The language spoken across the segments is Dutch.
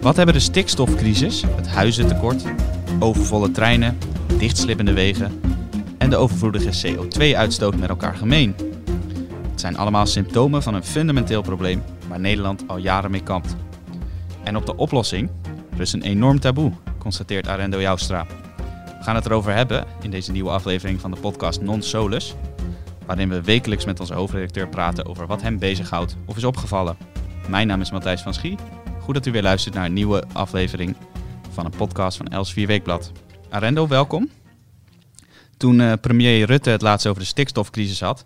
Wat hebben de stikstofcrisis, het huizentekort, overvolle treinen, dichtslippende wegen en de overvloedige CO2-uitstoot met elkaar gemeen? Het zijn allemaal symptomen van een fundamenteel probleem waar Nederland al jaren mee kampt. En op de oplossing rust een enorm taboe, constateert Arendo Joustra. We gaan het erover hebben in deze nieuwe aflevering van de podcast Non Solus, waarin we wekelijks met onze hoofdredacteur praten over wat hem bezighoudt of is opgevallen. Mijn naam is Matthijs van Schie. Goed dat u weer luistert naar een nieuwe aflevering van een podcast van Els 4 Weekblad. Arendo, welkom. Toen uh, premier Rutte het laatst over de stikstofcrisis had,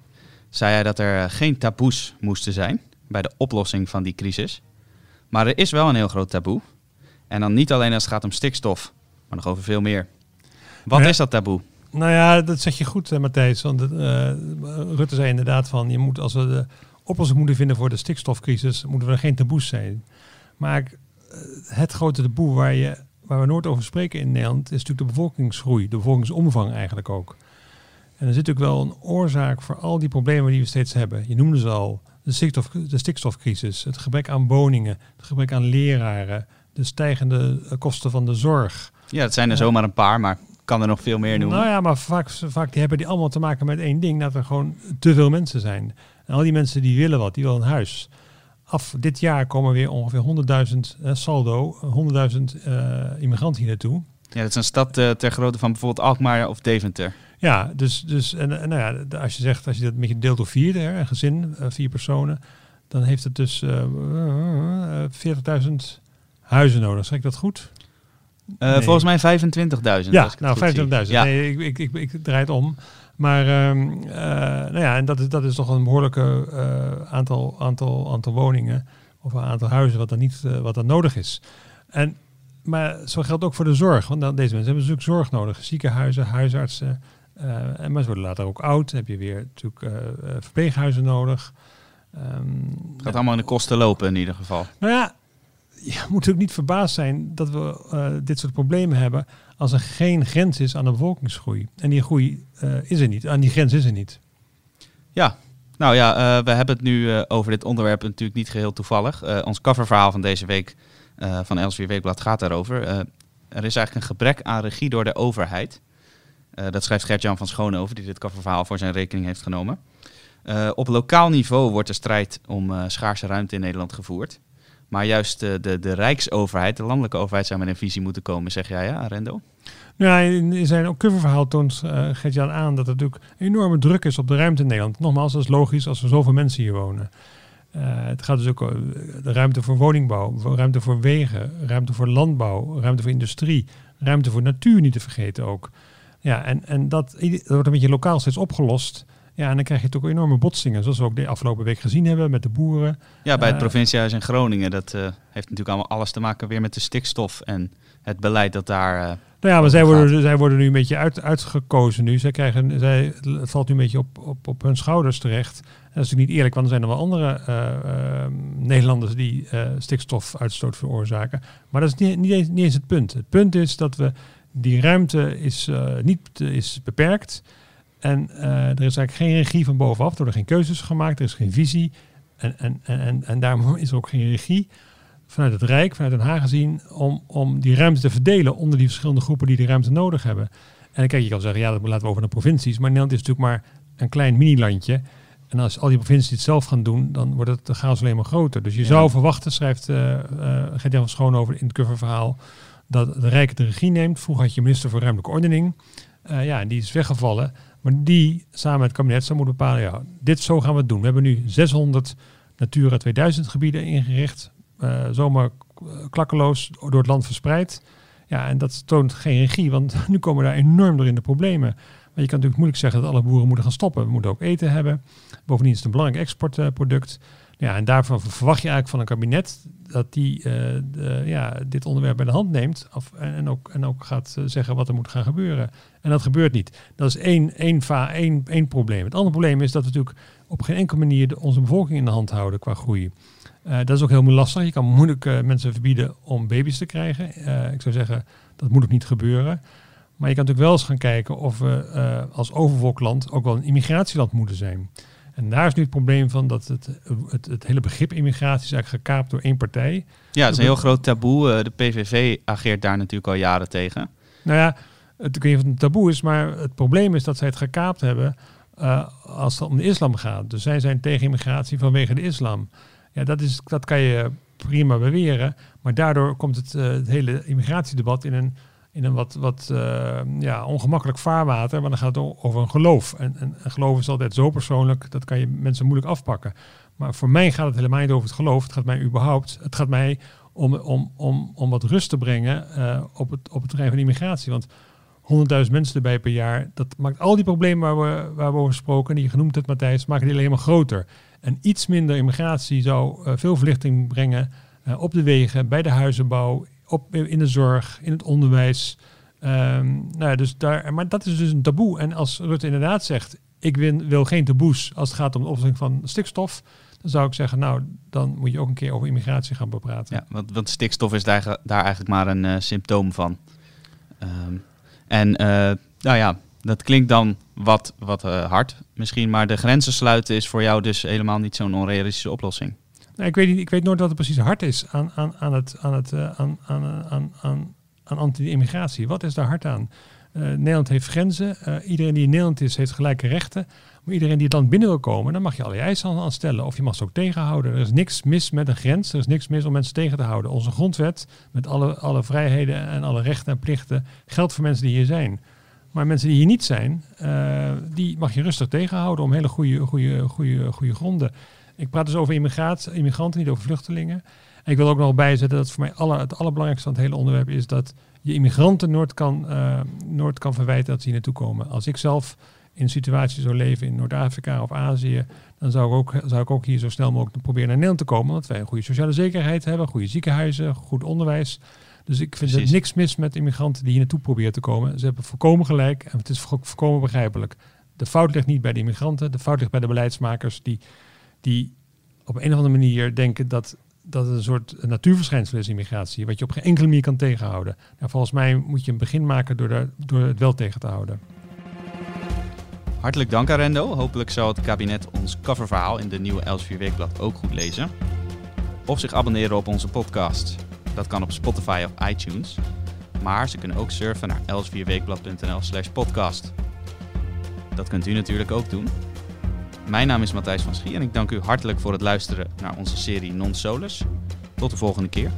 zei hij dat er geen taboes moesten zijn bij de oplossing van die crisis. Maar er is wel een heel groot taboe. En dan niet alleen als het gaat om stikstof, maar nog over veel meer. Wat Ja. is dat taboe? Nou ja, dat zeg je goed, eh, Matthijs. Want eh, Rutte zei inderdaad van, je moet, als we de oplossing moeten vinden voor de stikstofcrisis, moeten we er geen taboes zijn. Maar eh, het grote taboe waar, je, waar we nooit over spreken in Nederland, is natuurlijk de bevolkingsgroei, de bevolkingsomvang eigenlijk ook. En er zit natuurlijk wel een oorzaak voor al die problemen die we steeds hebben. Je noemde ze al, de, stikstof, de stikstofcrisis, het gebrek aan woningen, het gebrek aan leraren, de stijgende eh, kosten van de zorg. Ja, het zijn er zomaar een paar, maar kan er nog veel meer noemen. Nou ja, maar vaak, vaak die hebben die allemaal te maken met één ding. Dat er gewoon te veel mensen zijn. En al die mensen die willen wat, die willen een huis. Af dit jaar komen weer ongeveer 100.000 eh, saldo, 100.000 eh, immigranten hier naartoe. Ja, dat is een stad eh, ter grootte van bijvoorbeeld Alkmaar of Deventer. Ja, dus, dus en, en nou ja, als je zegt, als je dat met je deelt door vier, hè, een gezin, eh, vier personen, dan heeft het dus eh, eh, 40.000 huizen nodig. Zeg ik dat goed? Eh, Nee. Volgens mij 25.000. Ja, nou goed zie. 25.000. Ja. Nee, ik, ik, ik, ik draai het om. Maar ehm, eh, nou ja, en dat is, dat is toch een behoorlijke eh, aantal, aantal, aantal woningen of een aantal huizen wat er niet wat er nodig is. En, maar zo geldt ook voor de zorg. Want dan, deze mensen hebben natuurlijk zorg nodig. Ziekenhuizen, huisartsen. en maar ze worden later ook oud. Dan heb je weer natuurlijk verpleeghuizen nodig. Ehm, Het gaat allemaal in de kosten lopen in ieder geval. nou ja, moet ook niet verbaasd zijn dat we eh, dit soort problemen hebben als er geen grens is aan de bevolkingsgroei. En die groei eh, is er niet, aan die grens is er niet. Ja, nou ja, eh, we hebben het nu over dit onderwerp natuurlijk niet geheel toevallig. Ons coververhaal van deze week van Elsevier Weekblad gaat daarover. Er is eigenlijk een gebrek aan regie door de overheid. Dat schrijft Gert-Jan van Schoonhoven, die dit coververhaal voor zijn rekening heeft genomen. Op lokaal niveau wordt de strijd om schaarse ruimte in Nederland gevoerd. Maar juist eh, de, de rijksoverheid, de landelijke overheid, zou met een visie moeten komen, zeg jij ja, Arendo? Nou, ja, in zijn ook coververhaal toont uh, Gert-Jan aan dat er natuurlijk enorme druk is op de ruimte in Nederland. Nogmaals, dat is logisch als er zoveel mensen hier wonen. Uh, het gaat dus ook uh, de ruimte voor woningbouw, ruimte voor wegen, ruimte voor landbouw, ruimte voor industrie, ruimte voor natuur niet te vergeten ook. Ja, en, en dat wordt een beetje lokaal steeds opgelost. Ja, en dan krijg je toch enorme botsingen, zoals we ook de afgelopen week gezien hebben met de boeren. Ja, bij het provinciehuis in Groningen. Dat uh, heeft natuurlijk allemaal alles te maken weer met de stikstof en het beleid dat daar. Uh, nou ja, maar zij worden, zij worden nu een beetje uit, uitgekozen nu. Zij krijgen, zij, het valt nu een beetje op, op, op hun schouders terecht. En dat is natuurlijk niet eerlijk, want er zijn er wel andere uh, Nederlanders die stikstofuitstoot veroorzaken. Maar dat is niet, niet, eens, niet eens het punt. Het punt is dat we die ruimte is, niet is beperkt. En uh, er is eigenlijk geen regie van bovenaf. Er worden geen keuzes gemaakt, er is geen visie. En, en, en, en daarom is er ook geen regie vanuit het Rijk, vanuit Den Haag gezien, om, om die ruimte te verdelen onder die verschillende groepen die die ruimte nodig hebben. En dan kijk je kan zeggen, ja, dat laten we over naar provincies. Maar Nederland is natuurlijk maar een klein mini-landje. En als al die provincies het zelf gaan doen, dan wordt het de chaos alleen maar groter. Dus je ja. zou verwachten, schrijft uh, uh, Gert-Jan van Schoonhoven in het coververhaal, dat de Rijk de regie neemt. Vroeger had je minister voor ruimtelijke ordening. Uh, ja, en die is weggevallen. Maar die samen met het kabinet zou moeten bepalen, ja, dit zo gaan we het doen. We hebben nu 600 Natura 2000 gebieden ingericht. Uh, zomaar klakkeloos door het land verspreid. Ja, en dat toont geen regie, want nu komen daar enorm door in de problemen. Maar je kan natuurlijk moeilijk zeggen dat alle boeren moeten gaan stoppen. We moeten ook eten hebben. Bovendien is het een belangrijk exportproduct. Ja, en daarvan verwacht je eigenlijk van een kabinet dat die uh, de, ja, dit onderwerp bij de hand neemt en, ook, en ook gaat uh, zeggen wat er moet gaan gebeuren. En dat gebeurt niet. Dat is één, één, va, één, één probleem. Het andere probleem is dat we natuurlijk op geen enkele manier onze bevolking in de hand houden qua groei. Uh, dat is ook heel lastig. Je kan moeilijk mensen verbieden om baby's te krijgen. Ik zou zeggen, dat moet ook niet gebeuren. Maar je kan natuurlijk wel eens gaan kijken of we als overvolkland ook wel een immigratieland moeten zijn. En daar is nu het probleem van dat het, het, het hele begrip immigratie is eigenlijk gekaapt door één partij. Ja, het is een heel groot taboe. Eh, De PVV ageert daar natuurlijk al jaren tegen. Nou ja, het, ik weet niet of het een taboe is, maar het probleem is dat zij het gekaapt hebben eh, als het om de islam gaat. Dus zij zijn tegen immigratie vanwege de islam. Ja, dat, is, dat kan je prima beweren, maar daardoor komt het, het hele immigratiedebat in een, in een wat, wat eh, ja, ongemakkelijk vaarwater, want dan gaat het over een geloof. En, en, geloof is altijd zo persoonlijk, dat kan je mensen moeilijk afpakken. Maar voor mij gaat het helemaal niet over het geloof, het gaat mij überhaupt, het gaat mij om, om, om, om wat rust te brengen eh, op, het, op het terrein van immigratie. Want 100.000 mensen erbij per jaar, dat maakt al die problemen waar we, waar we over gesproken, die je genoemd hebt Matthijs, maken die alleen maar groter. En iets minder immigratie zou eh, veel verlichting brengen op de wegen, bij de huizenbouw, op, in de zorg, in het onderwijs. Ehm, nou ja, dus daar, maar dat is dus een taboe. En als Rutte inderdaad zegt, ik wil, geen taboes als het gaat om de oplossing van stikstof, dan zou ik zeggen, nou, dan moet je ook een keer over immigratie gaan bepraten. Ja, want, want stikstof is daar, daar eigenlijk maar een eh, symptoom van. Ehm, en eh, nou ja, dat klinkt dan wat, wat eh, hard misschien, maar de grenzen sluiten is voor jou dus helemaal niet zo'n onrealistische oplossing. Nou, ik, weet ik weet nooit wat het precies hard is aan, aan, aan, het, aan, het, eh, aan, aan, aan, aan, aan anti-immigratie. Wat is daar hard aan? Eh, Nederland heeft grenzen. Eh, iedereen die in Nederland is, heeft gelijke rechten. Maar iedereen die het land binnen wil komen, dan mag je allerlei eisen aan, stellen. Of je mag ze ook tegenhouden. Er is niks mis met een grens. Er is niks mis om mensen tegen te houden. Onze grondwet, met alle, alle vrijheden en alle rechten en plichten, geldt voor mensen die hier zijn. Maar mensen die hier niet zijn, die mag je rustig tegenhouden om hele goede, goede, goede, goede gronden. Ik praat dus over immigratie, immigranten, niet over vluchtelingen. En ik wil ook nog bijzetten dat voor mij alle, het allerbelangrijkste van het hele onderwerp is dat je immigranten nooit kan, nooit kan verwijten dat ze hier naartoe komen. Als ik zelf in een situatie zou leven in Noord-Afrika of Azië, dan zou ik, ook, zou ik ook hier zo snel mogelijk proberen naar Nederland te komen. Want wij een goede sociale zekerheid hebben, goede ziekenhuizen, goed onderwijs. Dus ik vind er niks mis met immigranten die hier naartoe proberen te komen. Ze hebben volkomen gelijk en het is volkomen begrijpelijk. De fout ligt niet bij de immigranten, de fout ligt bij de beleidsmakers die, die op een of andere manier denken dat, dat een soort natuurverschijnsel is, immigratie, wat je op geen enkele manier kan tegenhouden. Nou, volgens mij moet je een begin maken door, door het wel tegen te houden. Hartelijk dank Arendo. Hopelijk zal het kabinet ons coververhaal in de nieuwe Elsevier Weekblad ook goed lezen. Of zich abonneren op onze podcast. Dat kan op Spotify of iTunes. Maar ze kunnen ook surfen naar elsevierweekblad.nl slash podcast. Dat kunt u natuurlijk ook doen. Mijn naam is Matthijs van Schie en ik dank u hartelijk voor het luisteren naar onze serie Non Solus. Tot de volgende keer.